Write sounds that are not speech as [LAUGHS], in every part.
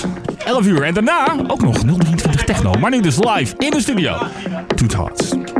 tot 11 uur. En daarna ook nog 023 Techno. Maar nu dus live in de studio. Toet Hot.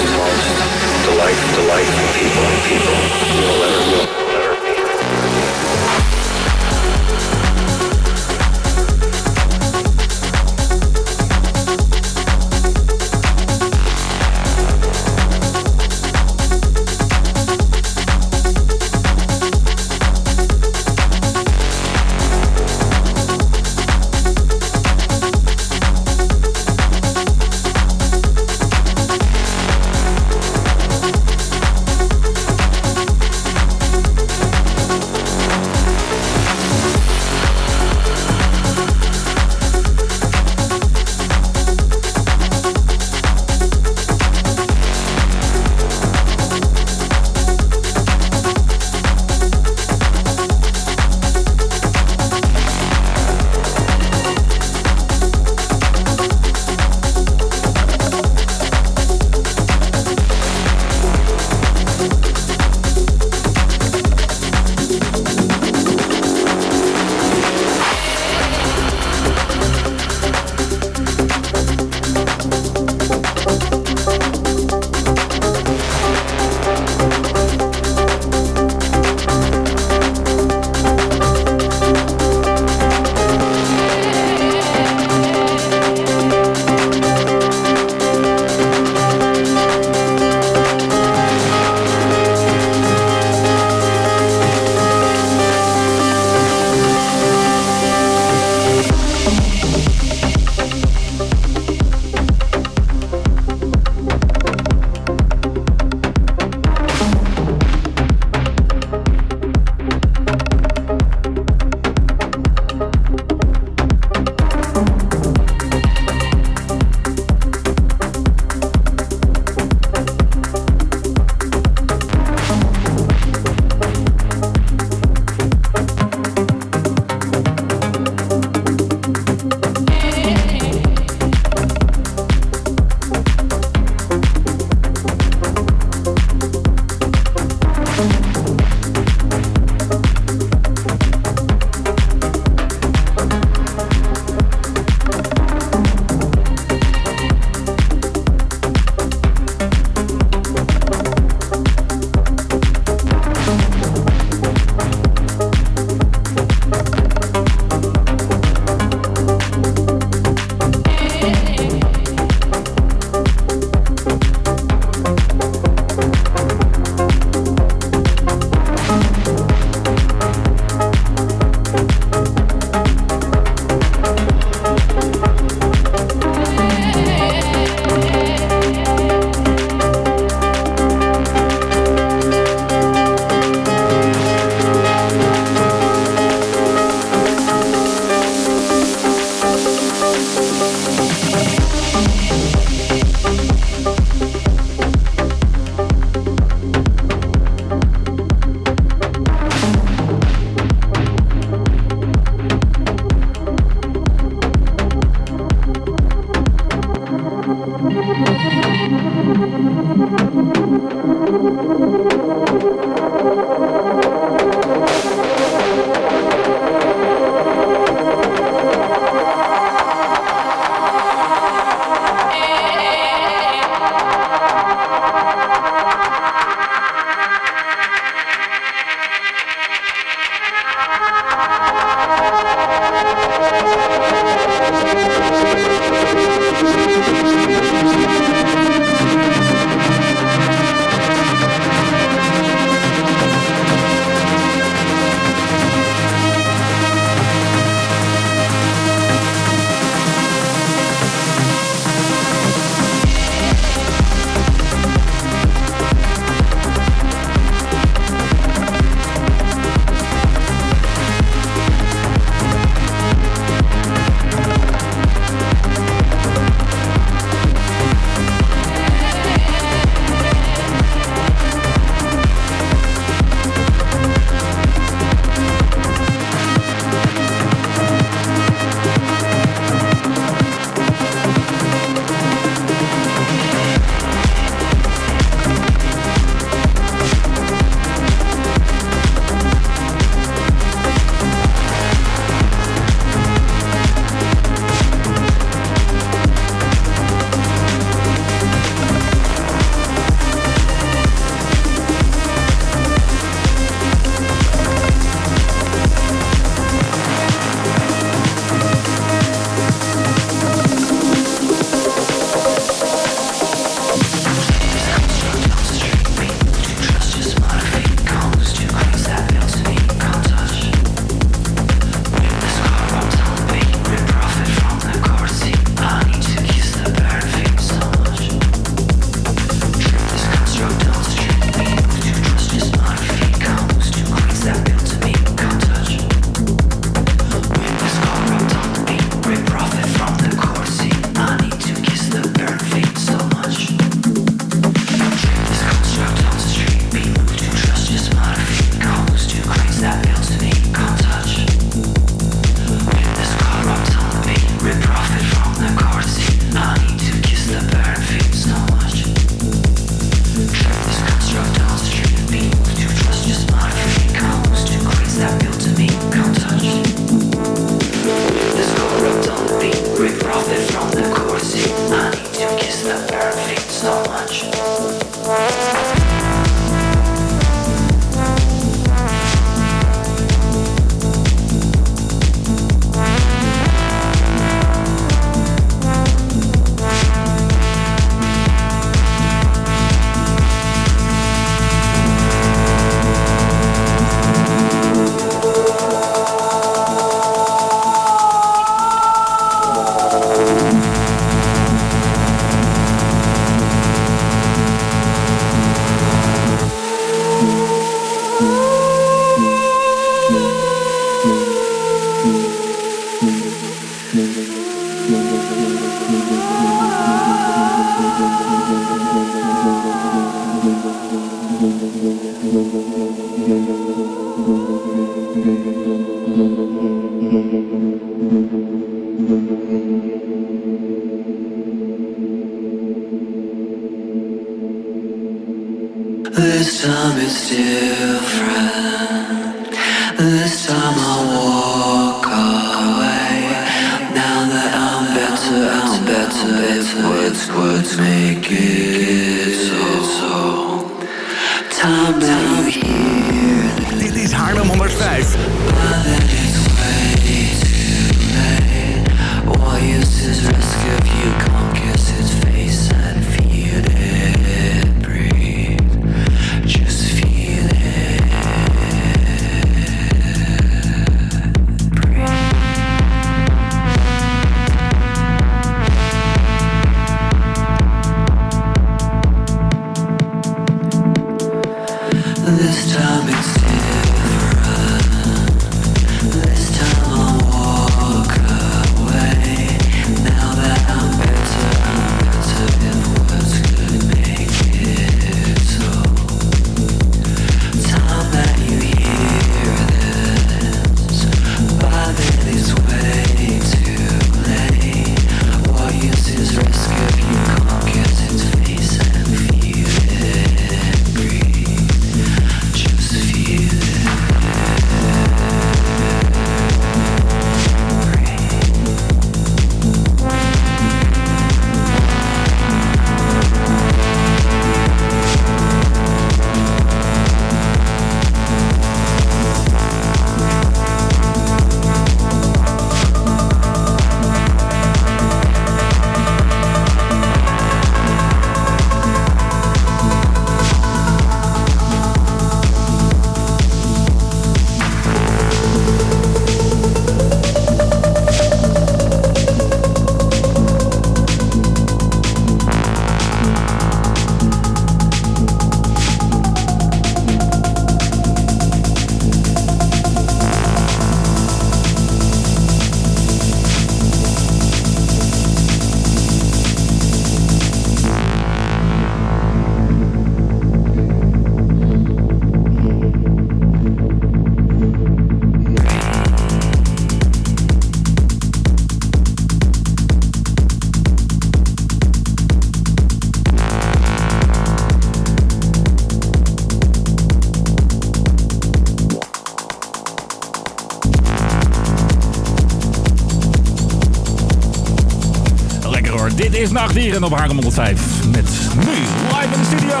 Nachtdieren op Haarlem 105. Met nu live in de studio.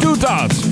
Doe dat.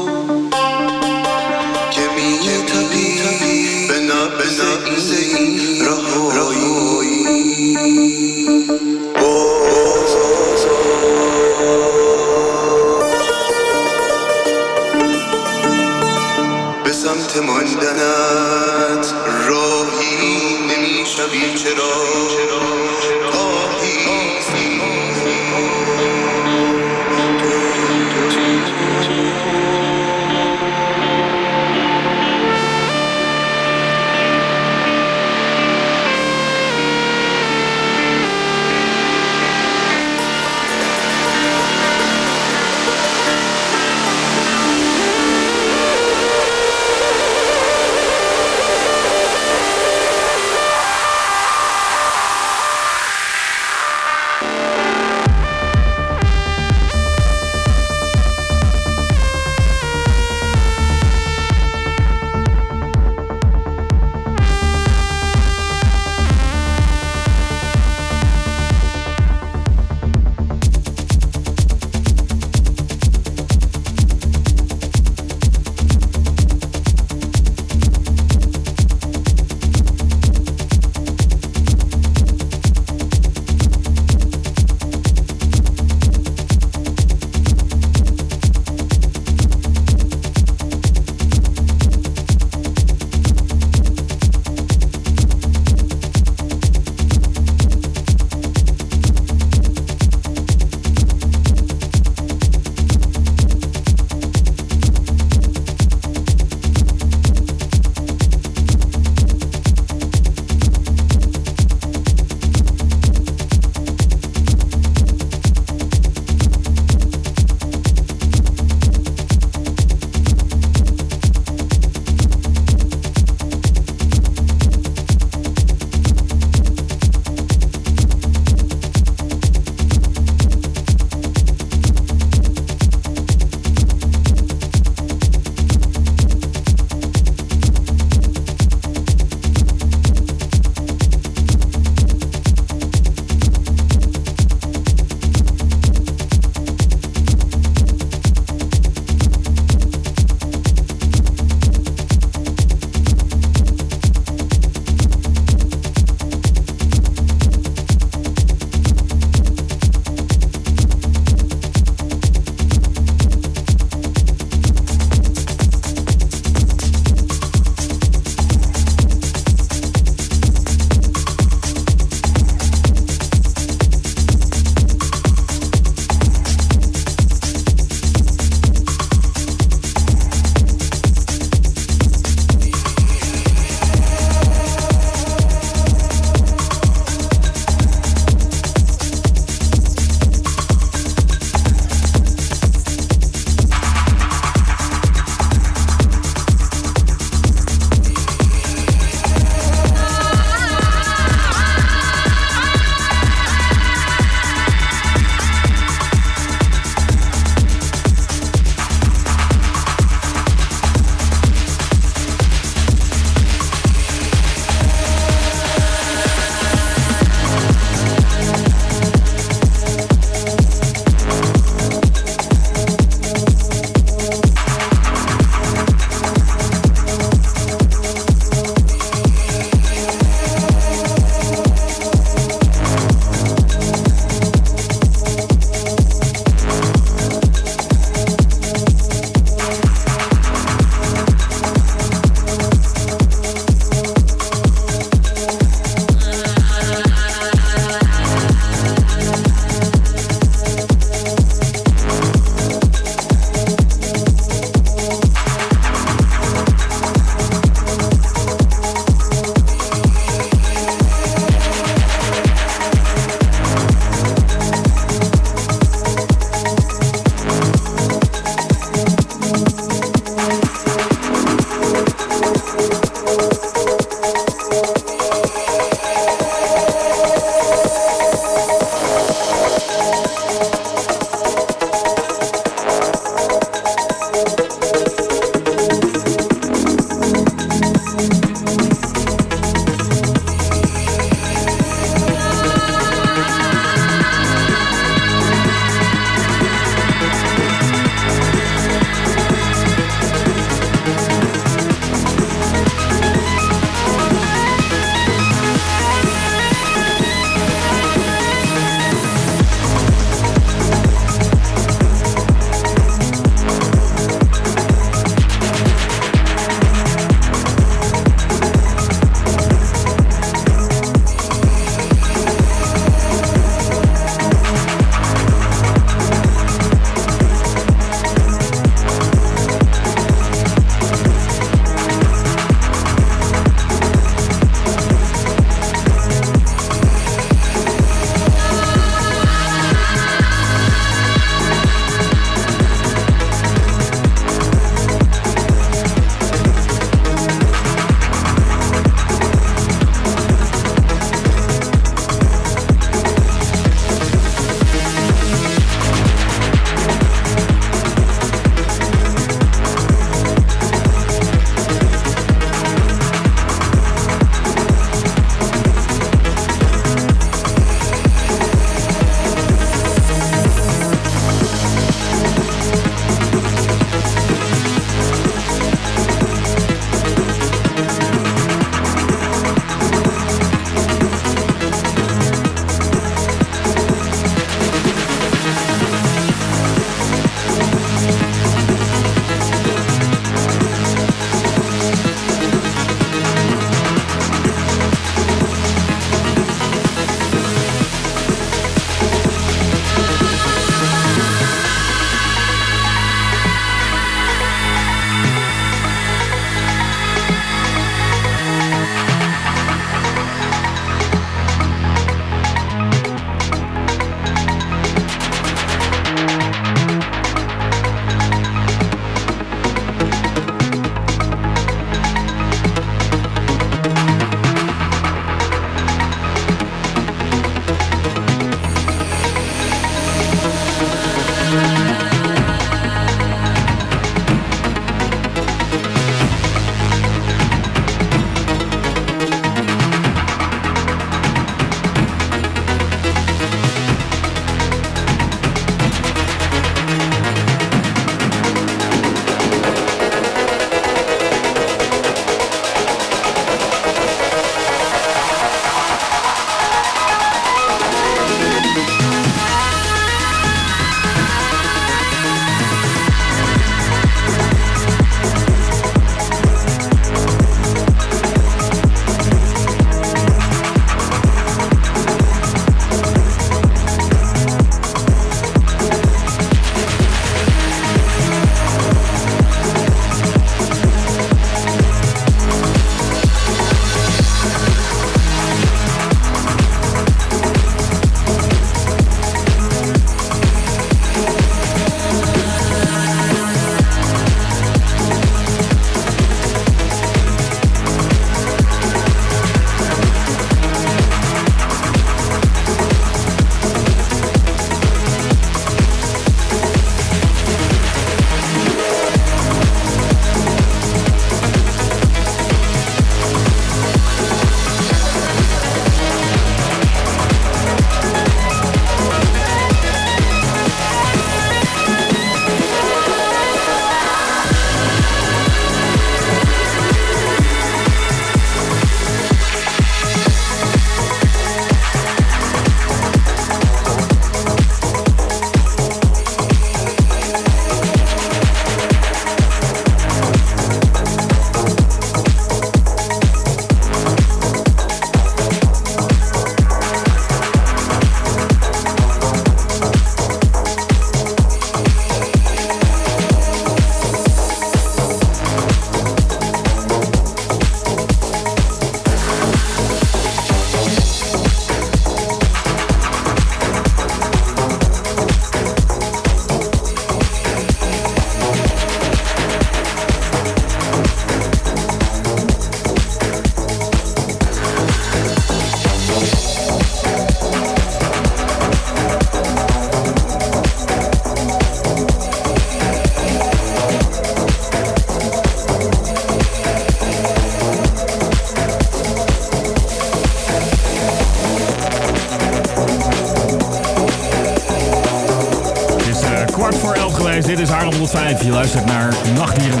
Je luistert naar Nachtdieren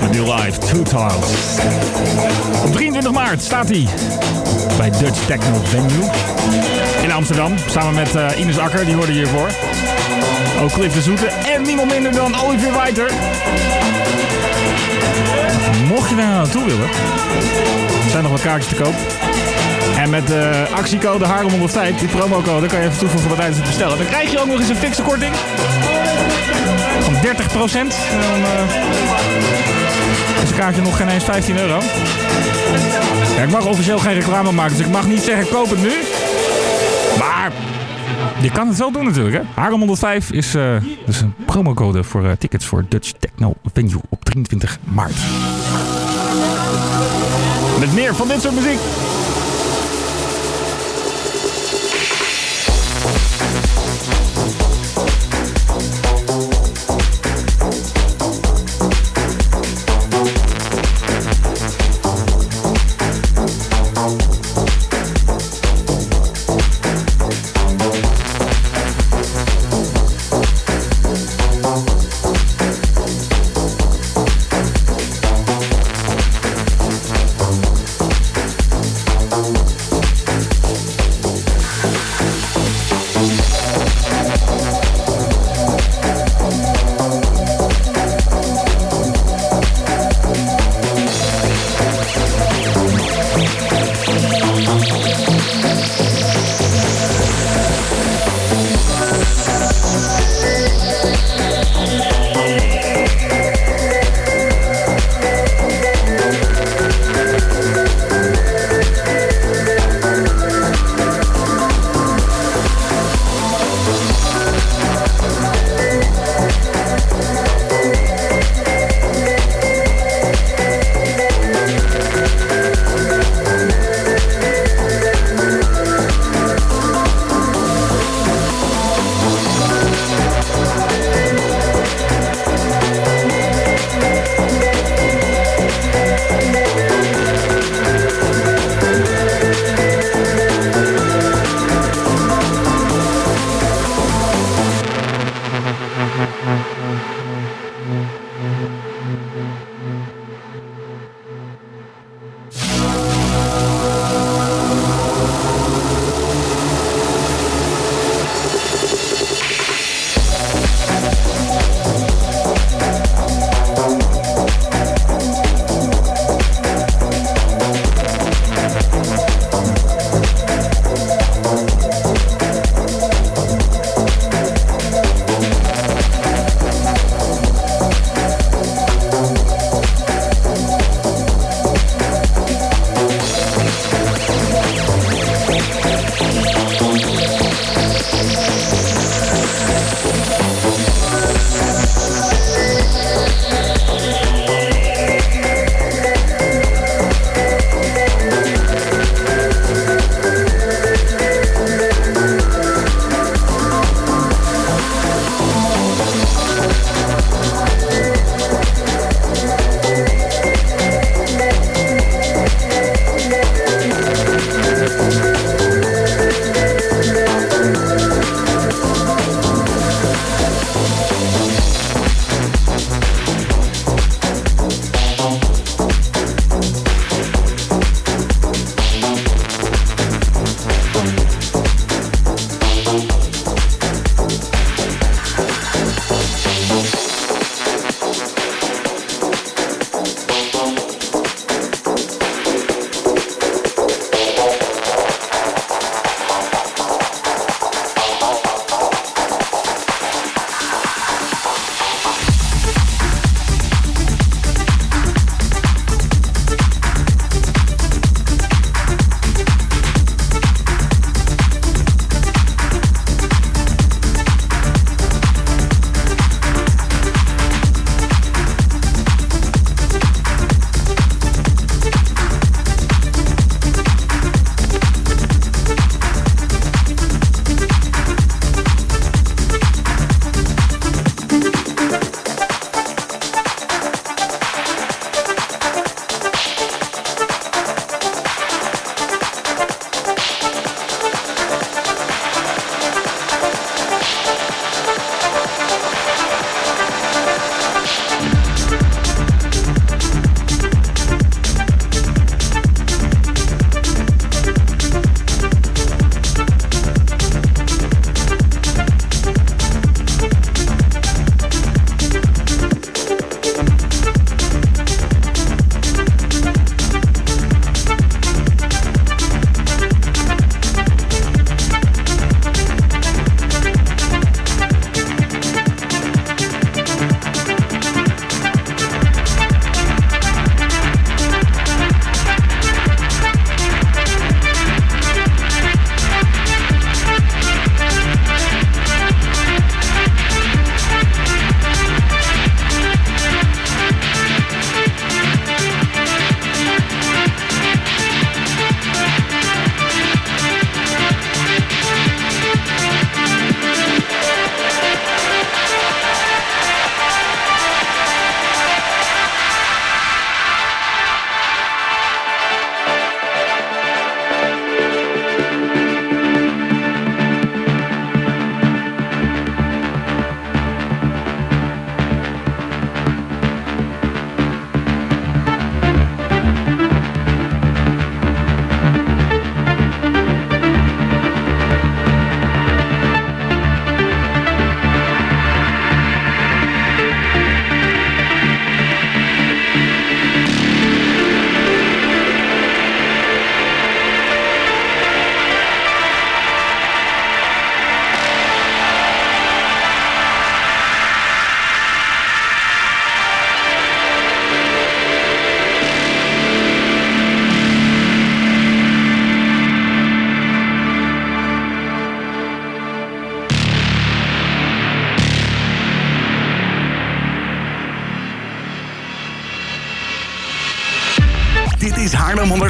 met New Live Two Tiles. Op 23 maart staat hij bij Dutch Techno Venue in Amsterdam. Samen met uh, Ines Akker, die hoorde hiervoor. Ook Cliff de Zoete en niemand minder dan Olivier Weiter. Mocht je daar naartoe willen, zijn nog wat kaartjes te koop. En met de actiecode Haarlem105, die promocode, kan je even toevoegen wat tijdens het bestellen. Dan krijg je ook nog eens een fikse korting. Van 30 procent. Uh, is een kaartje nog geen eens 15 euro. Ja, ik mag officieel geen reclame maken, dus ik mag niet zeggen koop het nu. Maar je kan het wel doen natuurlijk. Hè? Haarlem 105 is uh, dus een promocode voor uh, tickets voor Dutch Techno Venue op 23 maart. Met meer van dit soort muziek.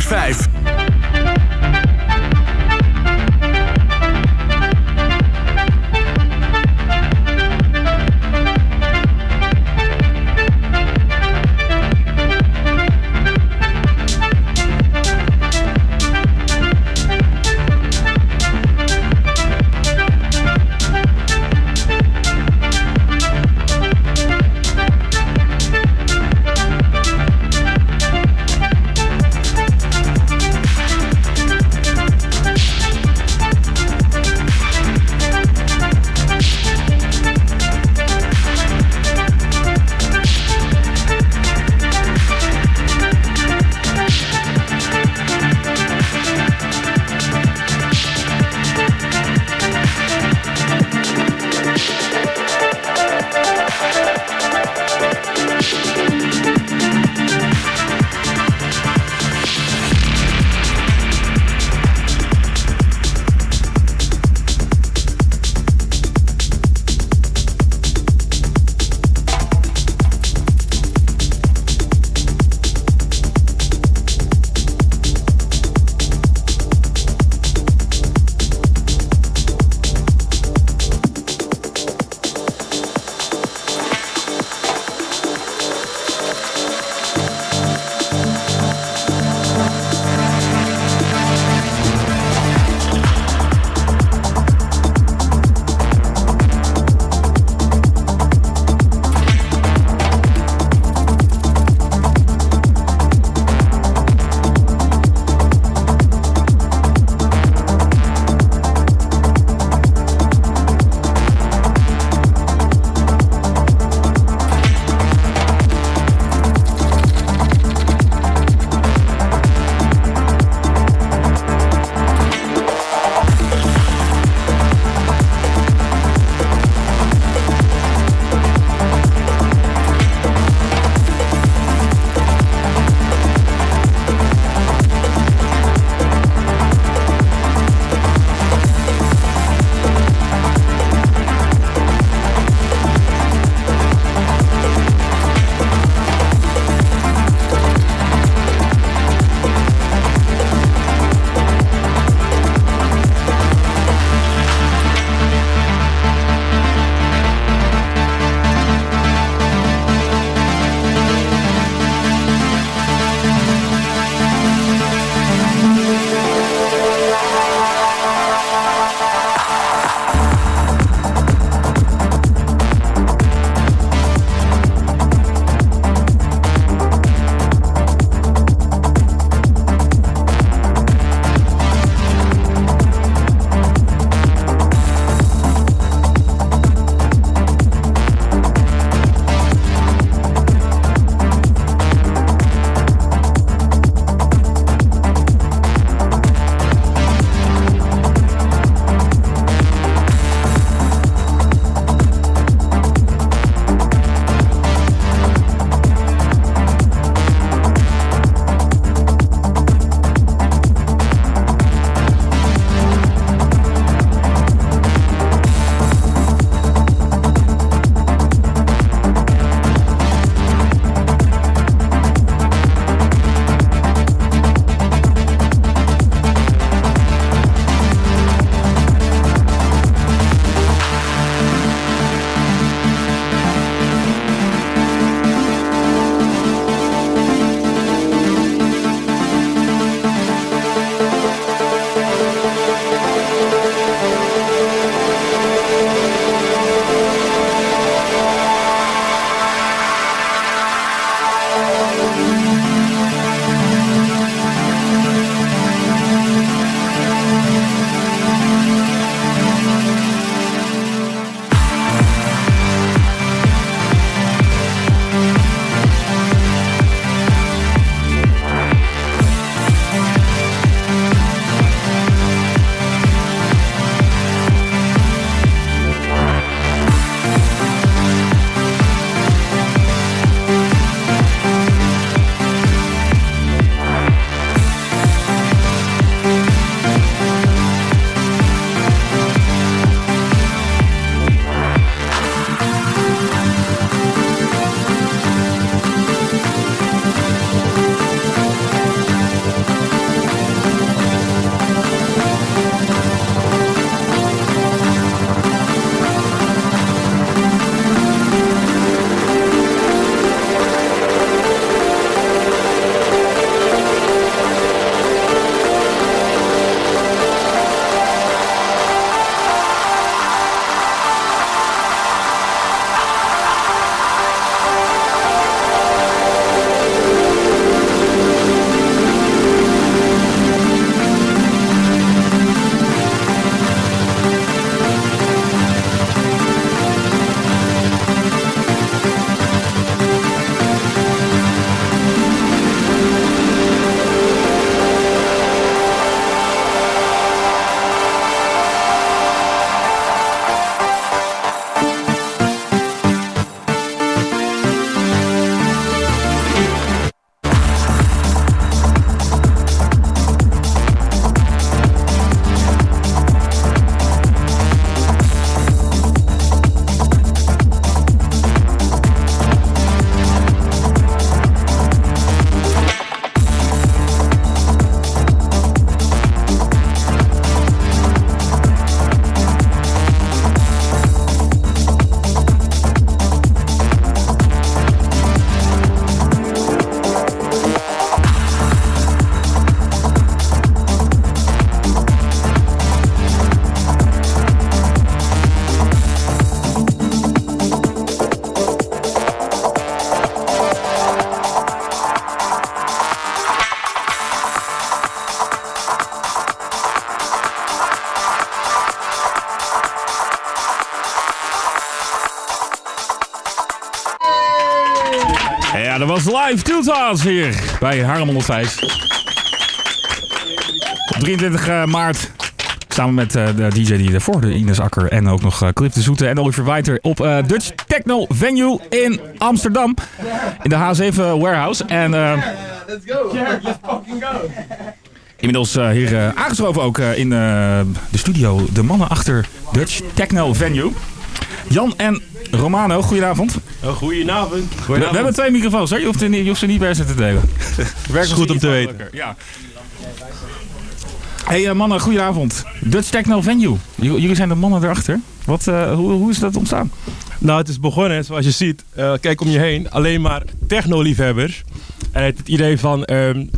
5. Tooltas hier bij Harlem 105. Op 23 eh, maart Samen met uh, de DJ die ervoor, de Ines Akker en ook nog uh, Cliff de Zoete en Oliver Weiter op uh, Dutch Techno Venue in Amsterdam. In de H7 Warehouse. En, yeah, let's go. Yeah, let's fucking go. Inmiddels hier aangeschoven ook in de studio de mannen achter Dutch Techno Venue. Jan en Romano, goedenavond. Oh, goedenavond. We, we, hebben twee microfoons, hè? Je, hoeft, je hoeft ze niet bij ze te delen. [LAUGHS] Werkt goed om te weten. Ja. Hey mannen, goedenavond. Dutch Techno Venue. jullie zijn de mannen erachter. Wat, uh, hoe, hoe is dat ontstaan? Nou, het is begonnen, zoals je ziet. Uh, kijk om je heen. Alleen maar techno-liefhebbers. En het, het idee van... Um,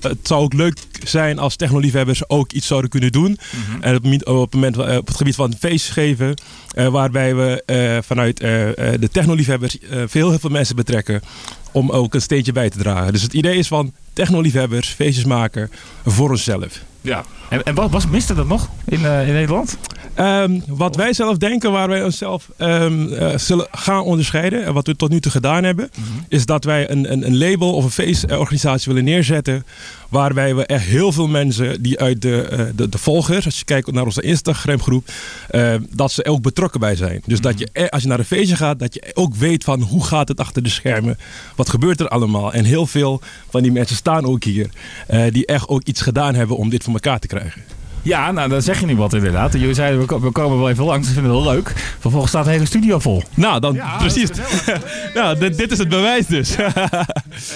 het zou ook leuk zijn als technoliefhebbers ook iets zouden kunnen doen. Mm -hmm. En op, op, het moment, op het gebied van feestjes geven, uh, waarbij we uh, vanuit de technoliefhebbers veel, heel veel mensen betrekken om ook een steentje bij te dragen. Dus het idee is van technoliefhebbers, feestjes maken voor onszelf. Ja. En, en wat, wat miste dat nog in, uh, in Nederland? Um, wat wij zelf denken, waar wij onszelf um, uh, zullen gaan onderscheiden, en wat we tot nu toe gedaan hebben, mm -hmm. is dat wij een, een, een, label of een feestorganisatie willen neerzetten. Waarbij we echt heel veel mensen die uit de, uh, de, de, volgers, als je kijkt naar onze Instagram groep, dat ze ook betrokken bij zijn. Dus mm -hmm. dat je, als je naar een feestje gaat, dat je ook weet van hoe gaat het achter de schermen, wat gebeurt er allemaal. En heel veel van die mensen staan ook hier, die echt ook iets gedaan hebben om dit voor elkaar te krijgen. Ja, nou dan zeg je nu wat inderdaad. Jullie zeiden we komen wel even langs, we vinden het wel leuk. Vervolgens staat de hele studio vol. Nou, dan ja, precies. nou, [LAUGHS] dit, dit, is het bewijs dus. [LAUGHS] en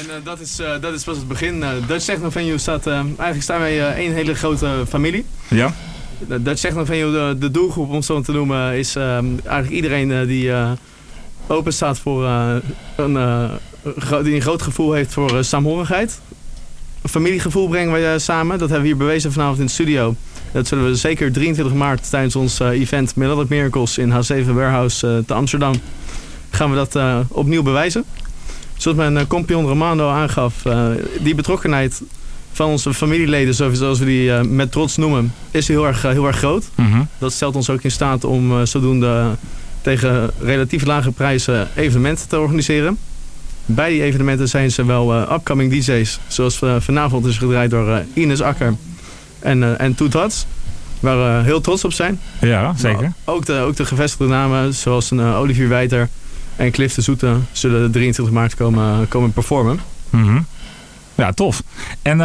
uh, dat, is, uh, dat is pas het begin. Uh, Dutch Techno Venue staat, eigenlijk staan wij één hele grote familie. Ja. Dutch Techno Venue, de, de doelgroep om zo te noemen, is eigenlijk iedereen die open staat voor een, die een groot gevoel heeft voor saamhorigheid familiegevoel brengen wij samen. Dat hebben we hier bewezen vanavond in de studio. Dat zullen we zeker 23 maart tijdens ons uh, event Melodic Miracles in H7 Warehouse uh, te Amsterdam. Gaan we dat opnieuw bewijzen. Zoals mijn compagnon Romano aangaf, die betrokkenheid van onze familieleden, zoals we die met trots noemen, is heel erg, heel erg groot. Mm -hmm. Dat stelt ons ook in staat om zodoende tegen relatief lage prijzen evenementen te organiseren. Bij die evenementen zijn ze wel uh, upcoming DJ's. Zoals uh, vanavond is gedraaid door uh, Ines Akker en, en Toet Hats. Waar we heel trots op zijn. Ja, zeker. Ook, de, ook de gevestigde namen zoals een Olivier Wijter en Cliff de Zoete zullen de 23 maart komen, komen performen. Mm -hmm. Ja, tof. En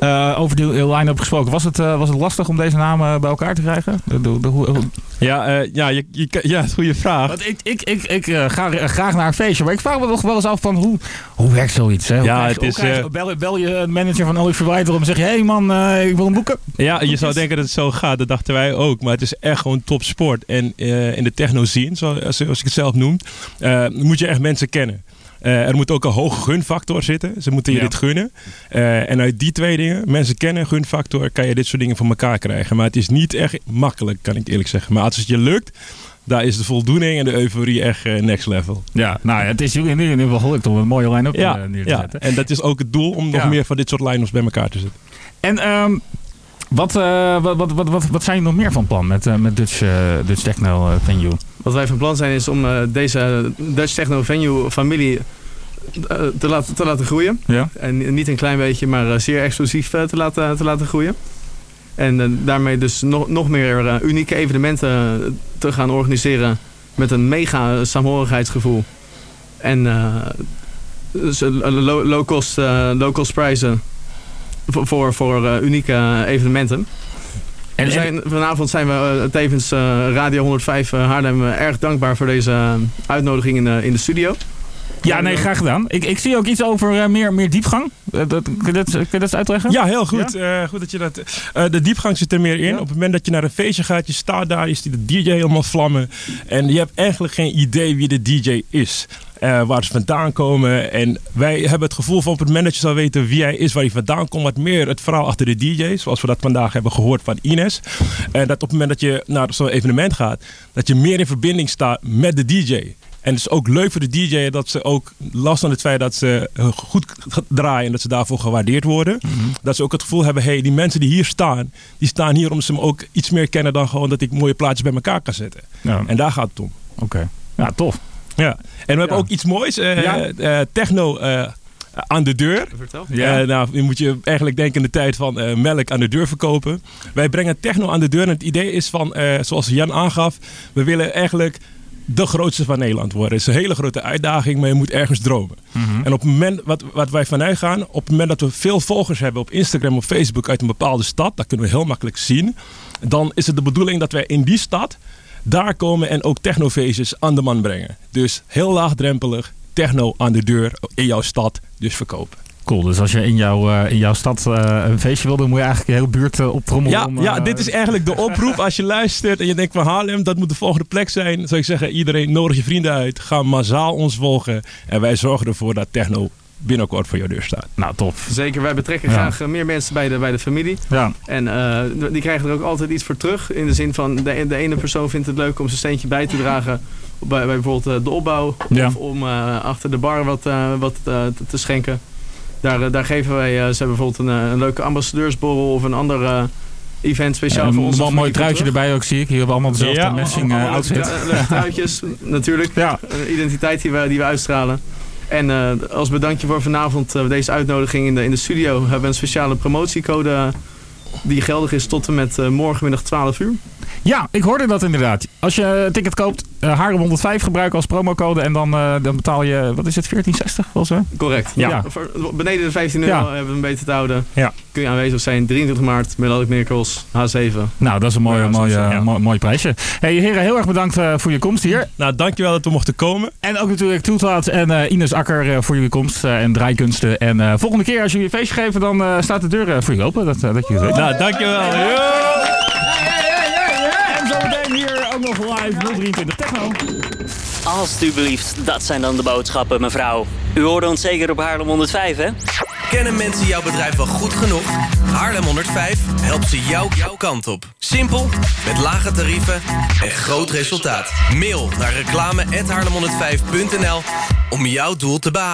uh, over die line-up gesproken, was het, uh, was het lastig om deze namen bij elkaar te krijgen? De, de, de, ja, uh, ja, je, je, ja, dat is een goede vraag. Want ik ik, ik, ik ga graag naar een feestje, maar ik vraag me toch wel eens af van hoe, hoe werkt zoiets? Hè? Ja, het is, krijg, bel, bel, je een manager van Oliver Verwijder om en zeg je, hé hey man, ik wil een boeken. Ja, je zou denken dat het zo gaat, dat dachten wij ook. Maar het is echt gewoon top sport. En in de techno scene, zoals, zoals ik het zelf noem, moet je echt mensen kennen. Uh, er moet ook een hoge gunfactor zitten. Ze moeten je ja. dit gunnen. Uh, en uit die twee dingen, mensen kennen gunfactor, kan je dit soort dingen voor elkaar krijgen. Maar het is niet echt makkelijk, kan ik eerlijk zeggen. Maar als het je lukt, daar is de voldoening en de euforie echt uh, next level. Ja, nou het is in ieder geval gelukt om een mooie line-up ja, neer te ja. zetten. En dat is ook het doel om nog meer van dit soort line-ups bij elkaar te zetten. En um, wat, uh, wat, wat, wat, wat, wat zijn jullie nog meer van plan met, uh, met Dutch, uh, Dutch Techno Venue? Wat wij van plan zijn is om deze Dutch Techno Venue familie te, laten, te laten groeien. Ja. En niet een klein beetje, maar zeer exclusief te, laten, te laten groeien. En daarmee dus nog, nog meer unieke evenementen te gaan organiseren met een mega saamhorigheidsgevoel. En dus low-cost low cost prijzen voor, voor, voor unieke evenementen. En zijn, vanavond zijn we tevens Radio 105 Haarlem erg dankbaar voor deze uitnodiging in, in de studio. Ja, nee, graag gedaan. Ik, ik zie ook iets over uh, meer, meer diepgang. Uh, dat, kun, je dat, kun je dat eens uitleggen? Ja, heel goed. Ja? Uh, goed dat je dat, de diepgang zit er meer in. Ja. Op het moment dat je naar een feestje gaat, je staat daar, je ziet de DJ helemaal vlammen. En je hebt eigenlijk geen idee wie de DJ is. Waar ze vandaan komen. En wij hebben het gevoel van op het je zou weten wie hij is, waar hij vandaan komt, wat meer het verhaal achter de DJ, zoals we dat vandaag hebben gehoord van Ines. En dat op het moment dat je naar zo'n evenement gaat, dat je meer in verbinding staat met de DJ. En het is ook leuk voor de DJ dat ze ook, last van het feit dat ze goed draaien en dat ze daarvoor gewaardeerd worden, mm -hmm. dat ze ook het gevoel hebben, hey, die mensen die hier staan, die staan hier om ze ook iets meer kennen dan gewoon dat ik mooie plaatjes bij elkaar kan zetten. Ja. En daar gaat het om. Oké, okay. ja, tof. Ja, en we hebben Ja. ook iets moois. eh, Ja. eh, techno eh, aan de deur. Vertel. Ja. Nou, je moet je eigenlijk denken in de tijd van eh, melk aan de deur verkopen. Wij brengen techno aan de deur en het idee is van, eh, zoals Jan aangaf, we willen eigenlijk de grootste van Nederland worden. Het is een hele grote uitdaging, maar je moet ergens dromen. En op het moment, wat, wat wij vanuit gaan, op het moment dat we veel volgers hebben op Instagram of Facebook uit een bepaalde stad, dat kunnen we heel makkelijk zien, dan is het de bedoeling dat wij in die stad daar komen en ook technofeestjes aan de man brengen. Dus heel laagdrempelig, techno aan de deur in jouw stad, dus verkopen. Cool, dus als je in, jouw eh, in jouw stad eh, een feestje wil doen, moet je eigenlijk je hele buurt uh, optrommelen. Ja, om, ja, dit is eigenlijk de [LAUGHS] oproep. Als je luistert en je denkt van Haarlem, dat moet de volgende plek zijn. Zou ik zeggen, iedereen nodig je vrienden uit. Ga massaal ons volgen. En wij zorgen ervoor dat techno binnenkort voor jouw deur staat. Nou, tof. Zeker, wij betrekken Ja. graag eh, meer mensen bij de, bij de familie. Ja, En eh, die krijgen er ook altijd iets voor terug. In de zin van, de, de ene persoon vindt het leuk om zijn steentje bij te dragen. Bij, bij bijvoorbeeld eh, de opbouw. Ja. Of om achter de bar wat, wat te, te schenken. Daar, daar geven wij, ze hebben bijvoorbeeld een, een leuke ambassadeursborrel of een ander event speciaal een voor ons. mo- mooi truitje erbij ook, zie ik. Hier hebben we allemaal dezelfde Ja, matching outfit. Leuke truitjes, natuurlijk. Ja, Een identiteit die we, die we uitstralen. En eh, als bedankje voor vanavond eh, deze uitnodiging in de, in de studio hebben we een speciale promotiecode eh, die geldig is tot en met morgenmiddag 12 uur. Ja, ik hoorde dat inderdaad. Als je een ticket koopt, uh, Haarlem 105 gebruiken als promocode en dan, eh, dan betaal je, wat is het, 1460 wel zo? Correct. Ja. Voor, beneden de 15 euro Ja. hebben we hem beter te houden. Ja. Kun je aanwezig zijn 23 maart, Melodic Miracles, H7. Nou, dat is een mooi, Ja, mooi, mooi, mooi prijsje. Hey, heren, heel erg bedankt eh, voor je komst hier. Nou, dankjewel dat we mochten komen. En ook natuurlijk Toetlaat en eh, Ines Akker eh, voor jullie komst eh, en draaikunsten. En eh, volgende keer als jullie een feestje geven, dan eh, staat de deur voor jullie open. Dat, dat je het weet. Nou, dankjewel. Yo! Nog live 023 Techno. Alsjeblieft, dat zijn dan de boodschappen, mevrouw. U hoorde ons zeker op Haarlem 105, hè? Kennen mensen jouw bedrijf wel goed genoeg? Haarlem 105 helpt ze jou, jouw kant op. Simpel, met lage tarieven en groot resultaat. Mail naar reclame@haarlem105.nl om jouw doel te behalen.